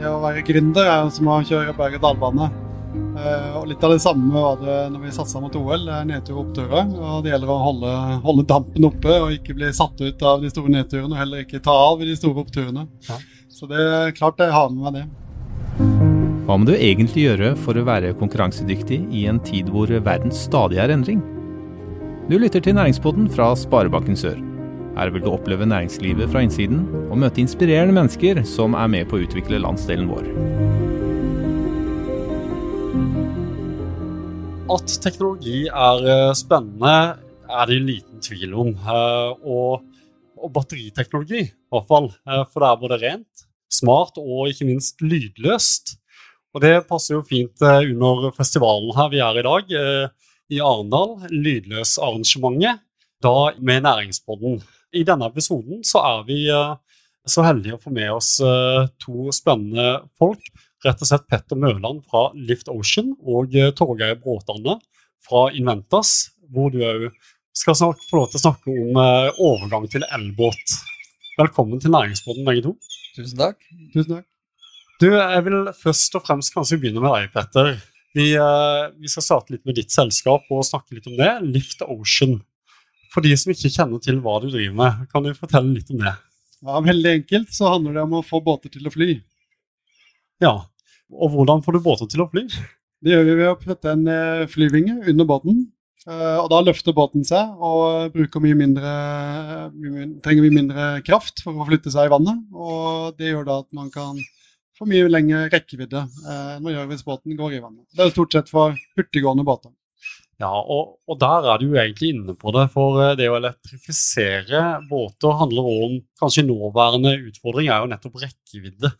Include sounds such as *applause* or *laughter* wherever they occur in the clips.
Det å være gründer er som å kjøre berg-og-dal-bane. Eh, og litt av det samme var det når vi satsa mot OL. Det er nedtur og oppturer. Og det gjelder å holde, holde, dampen oppe og ikke bli satt ut av de store nedturene, og heller ikke ta av i de store oppturene. Ja. Så det er klart jeg har med meg det. Hva må du egentlig gjøre for å være konkurransedyktig i en tid hvor verden stadig er endring? Du lytter til Næringspodden fra Sparebanken Sør. Her vil du oppleve næringslivet fra innsiden og møte inspirerende mennesker som er med på å utvikle landsdelen vår. At teknologi er eh, spennende, er det liten tvil om. Eh, og, og batteriteknologi, i hvert fall. Eh, for det er både rent, smart og ikke minst lydløst. Og det passer jo fint under festivalen her vi er i dag, i Arendal. Lydløsarrangementet. Da med Næringspodden. I denne episoden så er vi eh, så heldige å få med oss eh, to spennende folk. Rett og slett Petter Mørland fra Lift Ocean og eh, Torgeir Bråtane fra Inventas, hvor du òg skal snakke, få lov til å snakke om overgang til elbåt. Velkommen til Næringsbåten, begge to. Tusen takk. Tusen takk. Du, Jeg vil først og fremst kanskje begynne med deg, Petter. Vi, vi, skal starte litt med ditt selskap og snakke litt om det. Lift Ocean. For de som ikke kjenner til hva du driver med, kan du fortelle litt om det? Ja, Veldig enkelt så handler det om å få båter til å fly. Ja, Og hvordan får du båter til å fly? Det gjør vi ved å putte en eh, flyvinge under båten. Eh, og da løfter båten seg og mye mindre, trenger mye mindre kraft for å flytte seg i vannet. Og det gjør da at man kan få mye lengre rekkevidde eh, enn man gjør hvis båten går i vannet. Det er stort sett for hurtiggående båter. Ja, og, og, der er du jo egentlig inne på det. For eh, det å elektrifisere båter handler om Kanskje nåværende utfordring er jo nettopp rekkevidde.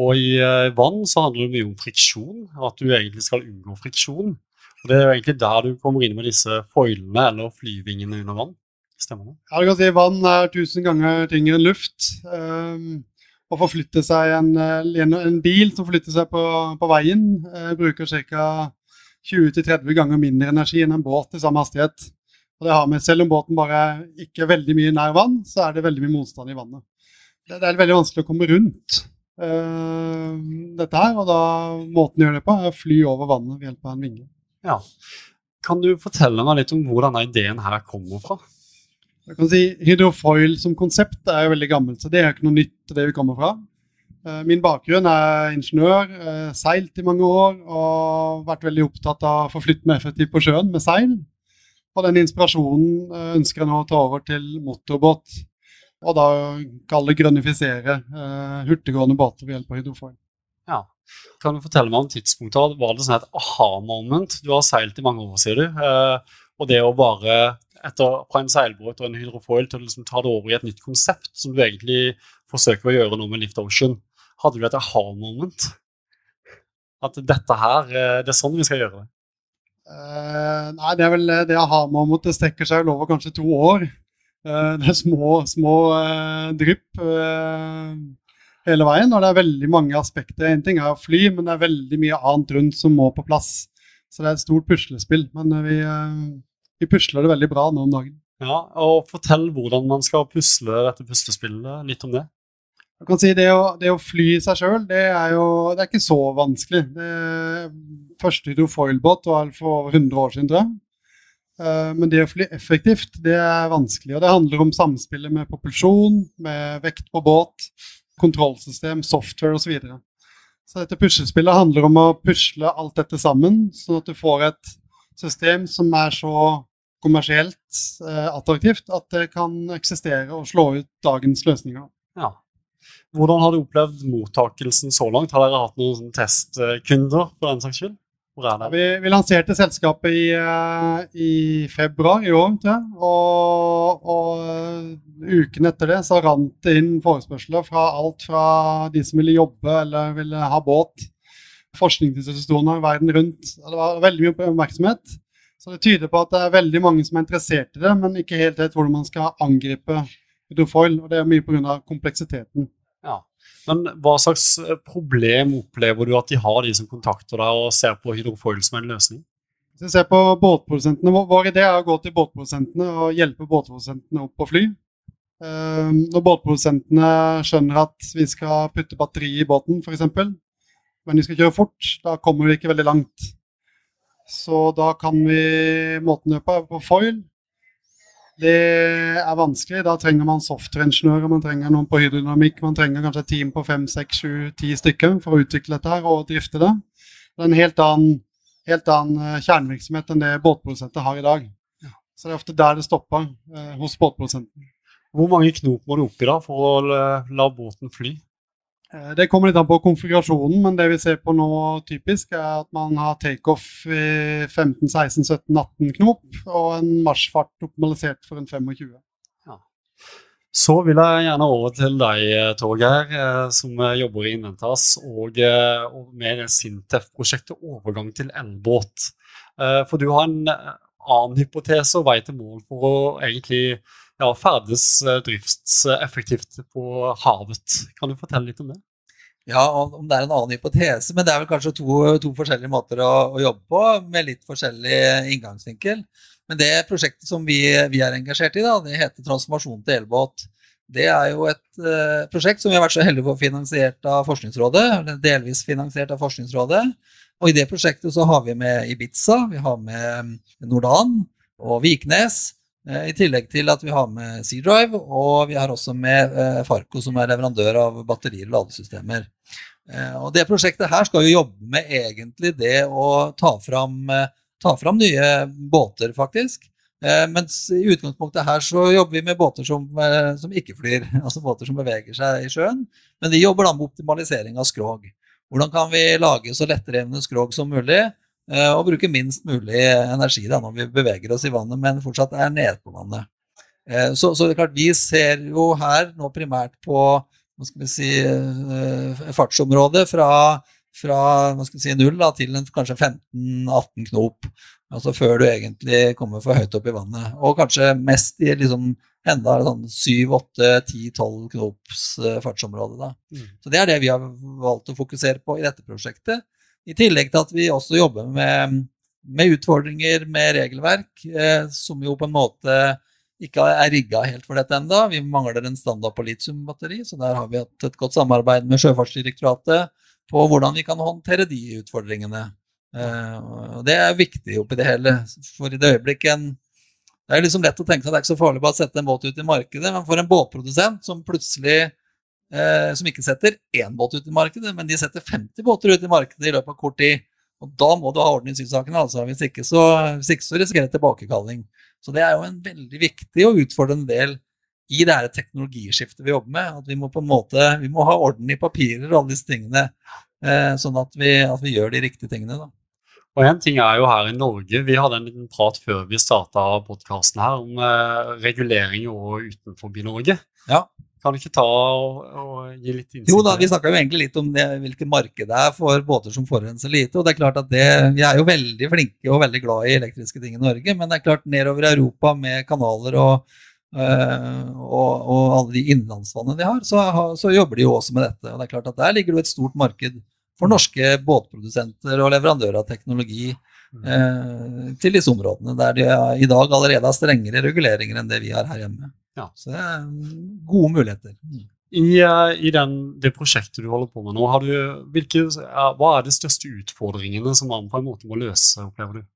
Og i eh, vann så handler det mye om friksjon, at du egentlig skal unngå friksjon. Og Det er jo egentlig der du kommer inn med disse foilene eller flyvingene under vann. Stemmer det? Ja, du kan si Vann er tusen ganger tyngre enn luft. Um, å forflytte seg eh, en, en, bil som flytter seg på, på veien, uh, bruker ca. 20-30 ganger mindre energi enn en båt i samme hastighet. Og det har med, Selv om båten bare ikke er veldig mye nær vann, så er det veldig mye motstand i vannet. Det, det er veldig vanskelig å komme rundt uh, dette her, og da måten å gjøre det på er å fly over vannet ved hjelp av en vinge. Ja. Kan du fortelle meg litt om hvor denne ideen her kommer fra? Jeg kan si Hydrofoil som konsept er jo veldig gammelt, så det er ikke noe nytt til det vi kommer fra. Eh, min bakgrunn er ingeniør, eh, seilt i mange år og vært veldig opptatt av å forflytte meg effektivt på sjøen med seil. Og den inspirasjonen eh, ønsker jeg nå å ta over til motorbåt. Og da kalle grønnifisere hurtiggående båter ved hjelp av hydrofoil. Ja. Kan du fortelle meg om tidspunktet? Var det sånn et aha-moment? Du har seilt i mange år, sier du. Og det å bare etter, fra en seilbåt og en hydrofoil til å liksom ta det over i et nytt konsept, som du egentlig forsøker å gjøre noe med Lift Ocean. Hadde du et aha-moment? At dette her, eh, det er sånn vi skal gjøre det? Uh, nei, det er vel det aha-momentet strekker seg over kanskje to år. Uh, det er små, små uh, drypp hele veien, og det er veldig mange aspekter. En ting er å fly, men det er veldig mye annet rundt som må på plass. Så det er et stort puslespill. Men vi, vi pusler det veldig bra nå om dagen. Ja, og Fortell hvordan man skal pusle dette puslespillet. Litt om det. Jeg kan si det å, det å fly seg sjøl, det er jo det er ikke så vanskelig. Det første hydrofoilbåt var for over 100 år siden, tror jeg. Eh, men det å fly effektivt, det er vanskelig. Og det handler om samspillet med propulsjon, med vekt på båt, kontrollsystem, software osv. Så, videre. så dette puslespillet handler om å pusle alt dette sammen, sånn at du får et system som er så kommersielt eh, attraktivt at det kan eksistere og slå ut dagens løsninger. Ja. Hvordan har du opplevd mottakelsen så langt? Har dere hatt noen testkunder? for den saks skyld? Vi, vi, lanserte selskapet i, uh, i, februar i år. Og, og uken etter det så rant det inn forespørsler fra alt fra de som ville jobbe eller ville ha båt, forskningsinstitusjoner verden rundt. Det var veldig mye oppmerksomhet. Så det tyder på at det er veldig mange som er interessert i det, men ikke helt vet hvordan man skal angripe hydrofoil. Og det er mye pga. kompleksiteten. Ja. Men hva slags eh, problem opplever du at de har, de som kontakter deg og ser på hydrofoil som en løsning? Hvis vi ser på båtprodusentene, Vår idé er å gå til båtprodusentene og hjelpe båtprodusentene opp på fly. Eh, når båtprodusentene skjønner at vi skal putte batteri i båten, f.eks., men vi skal kjøre fort, da kommer vi ikke veldig langt. Så da kan vi måten gjøre på, på foil. Det er vanskelig. Da trenger man software-ingeniører, man trenger noen på hydrodynamikk, man trenger kanskje et team på fem, seks, sju, ti stykker for å utvikle dette her og drifte det. Det er en helt annen, helt annen eh, kjernevirksomhet enn det båtprodusenter har i dag. Så det er ofte der det stopper eh, hos båtprodusenten. Hvor mange knop må du opp i da for å la båten fly? Eh, det kommer litt an på konfigurasjonen, men det vi ser på nå typisk, er at man har takeoff i 15-16-17-18 knop, og en marsjfart optimalisert for en 25. Ja. Så vil jeg gjerne over til deg, Torgeir, eh, som jobber i Inventas, og, eh, og med Sintef-prosjektet overgang til elbåt. For du har en annen hypotese og vei til mål for å egentlig ja, ferdes eh, driftseffektivt på havet. Kan du fortelle litt om det? Ja, om det er en annen hypotese, men det er vel kanskje to, to forskjellige måter å, å, jobbe på, med litt forskjellig inngangsvinkel. Men det prosjektet som vi, vi er engasjert i, da, det heter Transformasjon til elbåt. Det er jo et uh, prosjekt som vi har vært så heldige for finansiert av Forskningsrådet, eller delvis finansiert av Forskningsrådet. Og i det prosjektet så har vi med Ibiza, vi har med Nordan og Viknes. Eh, I tillegg til at vi har med C-Drive, og vi har også med eh, Farco, som er leverandør av batterier og ladesystemer. Eh, og det prosjektet her skal jo jobbe med egentlig det å ta fram, ta fram nye båter, faktisk. Mens i utgangspunktet her så jobber vi med båter som, som, ikke flyr, *laughs* altså båter som beveger seg i sjøen. Men vi jobber da med optimalisering av skrog. Hvordan kan vi lage så lettrevne skrog som mulig? Eh, og bruke minst mulig energi da, når vi beveger oss i vannet, men fortsatt er nede på vannet. Eh, så, så, det er klart, vi ser jo her nå primært på hva skal vi si, eh, fartsområdet fra, fra hva skal vi si, null da, til en, kanskje 15-18 knop. Altså før du egentlig kommer for høyt opp i vannet. Og kanskje mest i liksom enda sånn 7-8-10-12 knops fartsområde. Da. Mm. Så det er det vi har valgt å fokusere på i dette prosjektet. I tillegg til at vi også jobber med, med utfordringer med regelverk, eh, som jo på en måte ikke er rigga helt for dette enda. Vi mangler en standard på litiumbatteri, så der har vi hatt et godt samarbeid med Sjøfartsdirektoratet på hvordan vi kan håndtere de utfordringene. Eh, det er viktig oppi det hele. For i det øyeblikket Det er liksom lett å tenke seg at det er ikke så farlig bare å sette en båt ut i markedet, men for en båtprodusent som plutselig eh, som ikke setter én båt ut i markedet, men de setter 50 båter ut i markedet i løpet av kort tid. Og da må du ha orden i synssakene, altså. Hvis ikke, så, hvis ikke så risikerer du tilbakekalling. Så det er jo en veldig viktig og utfordrende del i det her teknologiskiftet vi jobber med. At vi må på en måte, vi må ha orden i papirer og alle disse tingene, eh, sånn at vi, at vi, gjør de riktige tingene. da. Og en ting er jo her i Norge, Vi hadde en liten prat før vi starta podkasten her om eh, regulering og utenfor Norge. Ja. Kan du ikke ta og, og gi litt innsikt? Jo da, Vi snakka jo egentlig litt om det, hvilket marked det er for båter som forurenser lite. og det er klart at det, Vi er jo veldig flinke og veldig glad i elektriske ting i Norge, men det er klart nedover i Europa med kanaler og, øh, og, og alle de innlandsvannene de har, så, så, jobber de jo også med dette. og det er klart at Der ligger det et stort marked for norske båtprodusenter og leverandører av teknologi øh, til disse områdene, der de i dag allerede har strengere reguleringer enn det vi har her hjemme. Ja. Så det er gode muligheter. I, uh, i den, det prosjektet du holder på med nå, du, hvilke, hva er de største utfordringene som man på en måte må løse, opplever du?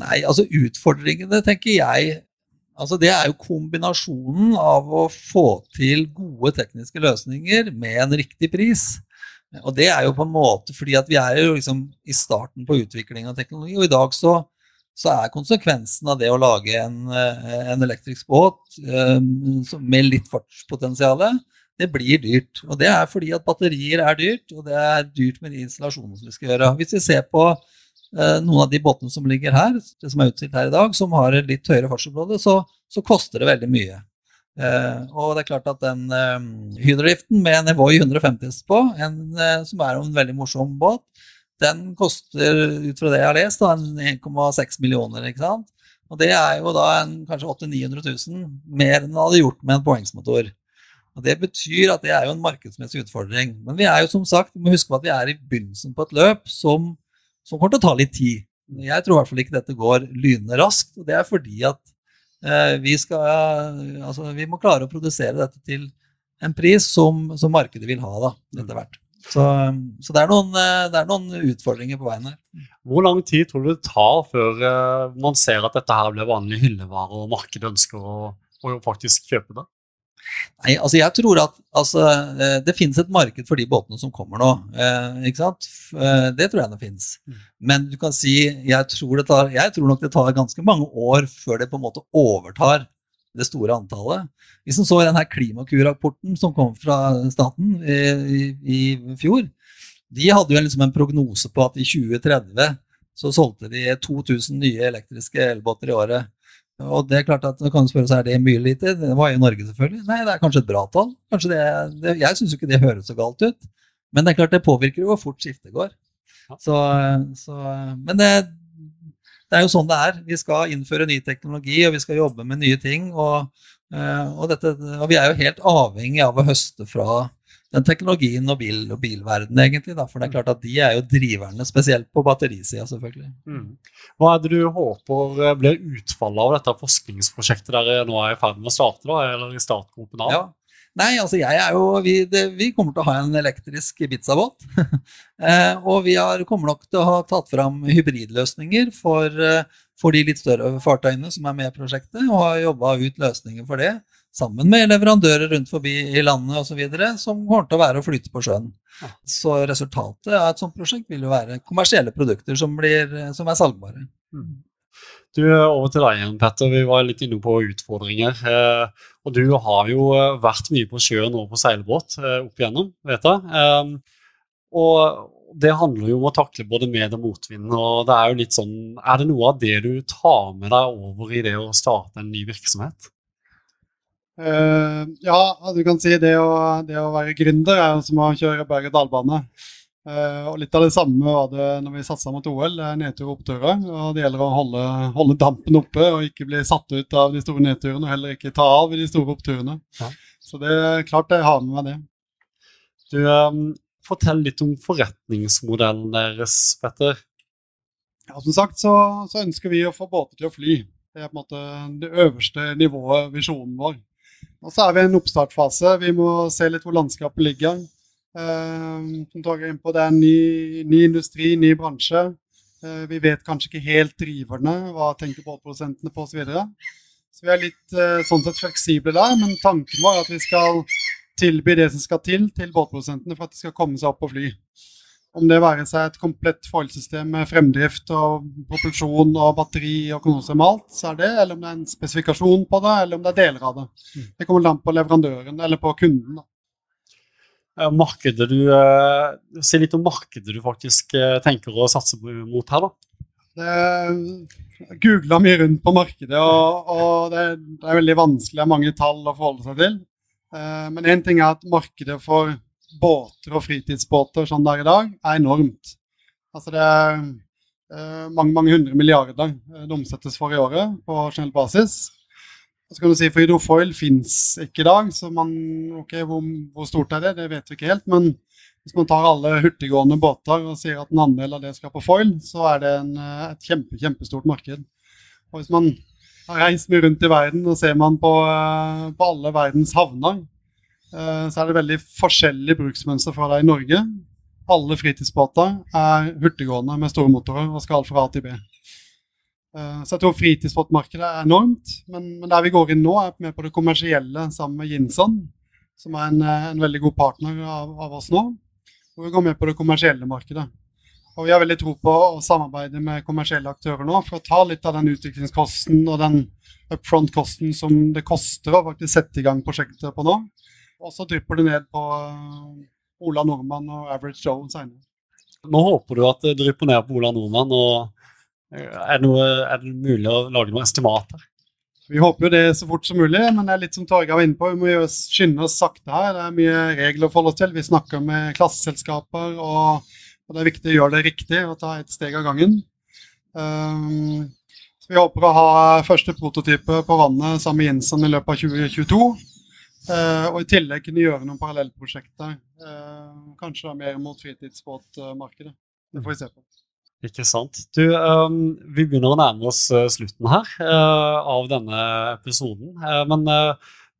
Nei, altså utfordringene, tenker jeg altså Det er jo kombinasjonen av å få til gode tekniske løsninger med en riktig pris. Og det er jo på en måte fordi at vi er jo liksom i starten på utvikling av teknologi, og i dag så så er konsekvensen av det å lage en, eh, en elektrisk båt um, med litt fartspotensial, det blir dyrt. Og det er fordi at batterier er dyrt, og det er dyrt med de installasjonene som vi skal gjøre. Hvis vi ser på uh, noen av de båtene som ligger her, det som er utstilt her i dag, som har et litt høyere fartsområde, så, så, koster det veldig mye. Og det er klart at den uh, hydrodriften med en Evoy 150 på, en, som er en veldig morsom båt, den koster, ut fra det jeg har lest, 1,6 millioner. ikke sant? Og det er jo da en, kanskje 800 000-900 000 mer enn den hadde gjort med en poengsmotor. Og Det betyr at det er jo en markedsmessig utfordring. Men vi er jo som sagt, vi må huske på at vi er i begynnelsen på et løp som, som kommer til å ta litt tid. Jeg tror i hvert fall ikke dette går lynende raskt. og Det er fordi at Eh, vi, skal, altså, vi må klare å produsere dette til en pris som, som markedet vil ha da, etter hvert. Så, så det, er noen, det, er noen, utfordringer på veien her. Hvor lang tid tror du det tar før man ser at dette her blir vanlig hyllevare, og markedet ønsker å, å faktisk kjøpe det? Nei, altså jeg tror at altså, eh, det finnes et marked for de båtene som kommer nå. Eh, ikke sant? Eh, det tror jeg det finnes. Mm. Men du kan si jeg tror, tar, jeg tror, nok det tar ganske mange år før det på en måte overtar det store antallet. Hvis en så denne Klimakur-rapporten som kom fra staten i, i, i, fjor, de hadde jo liksom en prognose på at i 2030 så solgte de 2000 nye elektriske elbåter i året. Og det er klart at man kan spørre seg, er det mye lite. Det var i Norge, selvfølgelig. Nei, det er kanskje et bra tall. Det, det Jeg syns jo ikke det høres så galt ut. Men det er klart det påvirker jo hvor fort skiftet går. Så, så, men det, det, er jo sånn det er. Vi skal innføre ny teknologi, og vi skal jobbe med nye ting. Og, eh, og, dette, og vi er jo helt avhengig av å høste fra den teknologien og, bil, og bilverdenen, egentlig. Da. For det er klart at de er jo driverne, spesielt på batterisida, selvfølgelig. Mm. Hva er det du håper eh, blir utfallet av dette forskningsprosjektet dere nå er i ferd med å starte, da, eller i startgropen av? Ja. Nei, altså jeg er jo Vi, det, vi kommer til å ha en elektrisk Ibiza-båt. *laughs* eh, og vi har, kommer nok til å ha tatt fram hybridløsninger for, eh, for de litt større fartøyene som er med i prosjektet, og har jobba ut løsninger for det sammen med leverandører rundt forbi i landet osv. som kommer til å være å flyte på sjøen. Så resultatet av et sånt prosjekt vil jo være kommersielle produkter som, blir, som er salgbare. Du, Over til deg igjen, Petter. Vi var litt inne på utfordringer. Eh, og du har jo eh, vært mye på sjøen og på seilbåt eh, opp igjennom, vet jeg. Og det handler jo om å takle både med- og motvind. og det Er jo litt sånn, er det noe av det du tar med deg over i det å starte en ny virksomhet? Uh, ja, du kan si det å, det å være gründer er som å kjøre berg-og-dal-bane. Uh, og litt av det samme var det når vi satsa mot OL. Det er nedtur og oppturer. Og det gjelder å holde, holde, dampen oppe og ikke bli satt ut av de store nedturene, og heller ikke ta av i de store oppturene. Ja. Så det er klart jeg har med meg det. Du, um, fortell litt om forretningsmodellen deres, Petter. Ja, som sagt så, så ønsker vi å få båter til å fly. Det er på en måte det øverste nivået, visjonen vår. Og så er vi i en oppstartfase. Vi må se litt hvor landskapet ligger. Uh, som tar inn på Det er ny, ny industri, ny bransje. Uh, vi vet kanskje ikke helt driverne, hva tenker båtprodusentene på osv. Så, videre. så vi er litt uh, sånn sett fleksible der, men tanken var at vi skal tilby det som skal til til båtprodusentene for at de skal komme seg opp og fly. Om det være seg et komplett foilsystem med fremdrift og propulsjon og batteri og konose med alt, så er det, eller om det er en spesifikasjon på det, eller om det er deler av det. Mm. Det kommer an på leverandøren eller på kunden. da. Markedet du, uh, Si litt om markedet du faktisk uh, tenker å satse mot her, da. Jeg googla mye rundt på markedet, og, og det, det, er veldig vanskelig. Det er mange tall å forholde seg til. Men én ting er at markedet for båter og fritidsbåter som det er i dag, er enormt. Altså det er eh, mange mange hundre milliarder eh, det omsettes for i året på generell basis. Og så kan du si for Hydrofoil fins ikke i dag, så man, okay, hvor, hvor, stort er det? Det vet vi ikke helt. Men hvis man tar alle hurtiggående båter og sier at en andel av det skal på foil, så er det en, eh, et kjempe, kjempestort marked. Og hvis man har reist mye rundt i verden og ser man på, eh, på alle verdens havner, Eh, så er det veldig forskjellig bruksmønster fra deg i Norge. Alle fritidsbåter er hurtiggående med store motorer og skal fra A til B. Eh, så jeg tror fritidsbåtmarkedet er enormt. Men, men, der vi går inn nå, er med på det kommersielle sammen med Jinson, som er en, eh, en veldig god partner av, av, oss nå. Og vi går med på det kommersielle markedet. Og vi har veldig tro på å samarbeide med kommersielle aktører nå for å ta litt av den utviklingskosten og den upfront-kosten som det koster å faktisk sette i gang prosjektet på nå. Og så drypper det ned på uh, Ola Nordmann og Average Joe senere. Nå håper du at det drypper ned på Ola Nordmann. og eh, er det, noe, er det mulig å lage noen estimater? Vi håper jo det så fort som mulig, men det er litt som Torgeir var inne på. Vi må skynde oss sakte her. Det er mye regler å forholde oss til. Vi snakker med klasseselskaper, og, og, det er viktig å gjøre det riktig og ta et steg av gangen. Um, vi håper å ha første prototype på vannet sammen med Jensen i løpet av 2022. Uh, og i tillegg kunne gjøre noen parallellprosjekter. Uh, kanskje da mer mot fritidsbåtmarkedet. Det får vi se på. Ikke sant. Du, um, vi begynner å nærme oss uh, slutten her uh, av denne episoden. Uh, men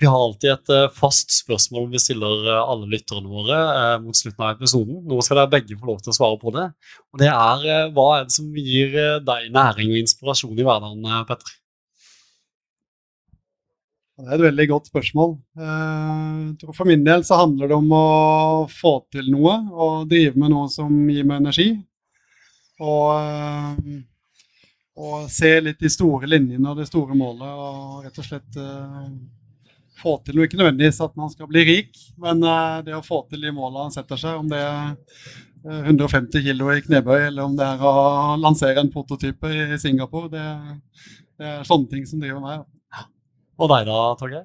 vi har alltid et fast spørsmål vi stiller alle lytterne våre mot slutten av episoden. Nå skal dere begge få lov til å svare på det. Og det er hva er det som gir deg næring og inspirasjon i hverdagen, Petter? Det er et veldig godt spørsmål. For min del så handler det om å få til noe og drive med noe som gir meg energi. Og, eh, og se litt de store linjene og det store målet, og rett og slett uh, få til noe. Ikke nødvendigvis at man skal bli rik, men uh, det å få til de målene han setter seg, om det er 150 kilo i knebøy, eller om det er å lansere en prototype i Singapore, det, det er sånne ting som driver meg. Og deg da, Torgeir?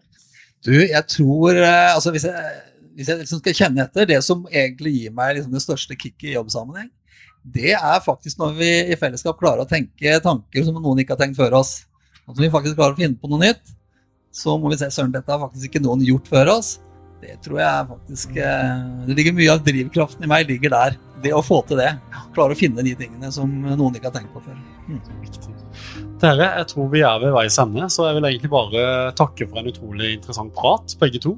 Du, jeg tror altså Hvis jeg, hvis jeg liksom skal kjenne etter, det som egentlig gir meg liksom det største kicket i jobbsammenheng, det er faktisk når vi i fellesskap klarer å tenke tanker som noen ikke har tenkt før oss. Når vi faktisk klarer å finne på noe nytt, så må vi se søren, dette har faktisk ikke noen gjort før oss. Det tror jeg faktisk eh, Det ligger mye av drivkraften i meg ligger der. Det å få til det. Klare å finne de tingene som noen ikke har tenkt på før. Mm. Dere, jeg tror vi er ved veis ende, så jeg vil egentlig bare takke for en utrolig interessant prat, begge to.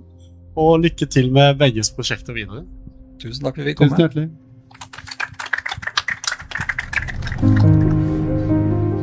Og lykke til med begges prosjekter videre. Tusen takk for at vi kom. Tusen hjertelig.